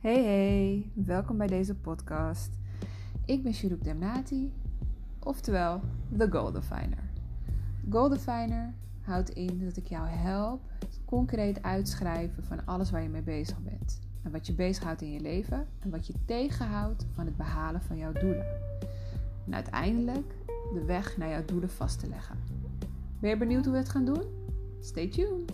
Hey hey, welkom bij deze podcast. Ik ben Shurup Demnati, oftewel The Goal Definer. Goal Definer houdt in dat ik jou help concreet uitschrijven van alles waar je mee bezig bent. En wat je bezighoudt in je leven en wat je tegenhoudt van het behalen van jouw doelen. En uiteindelijk de weg naar jouw doelen vast te leggen. Ben je benieuwd hoe we het gaan doen? Stay tuned!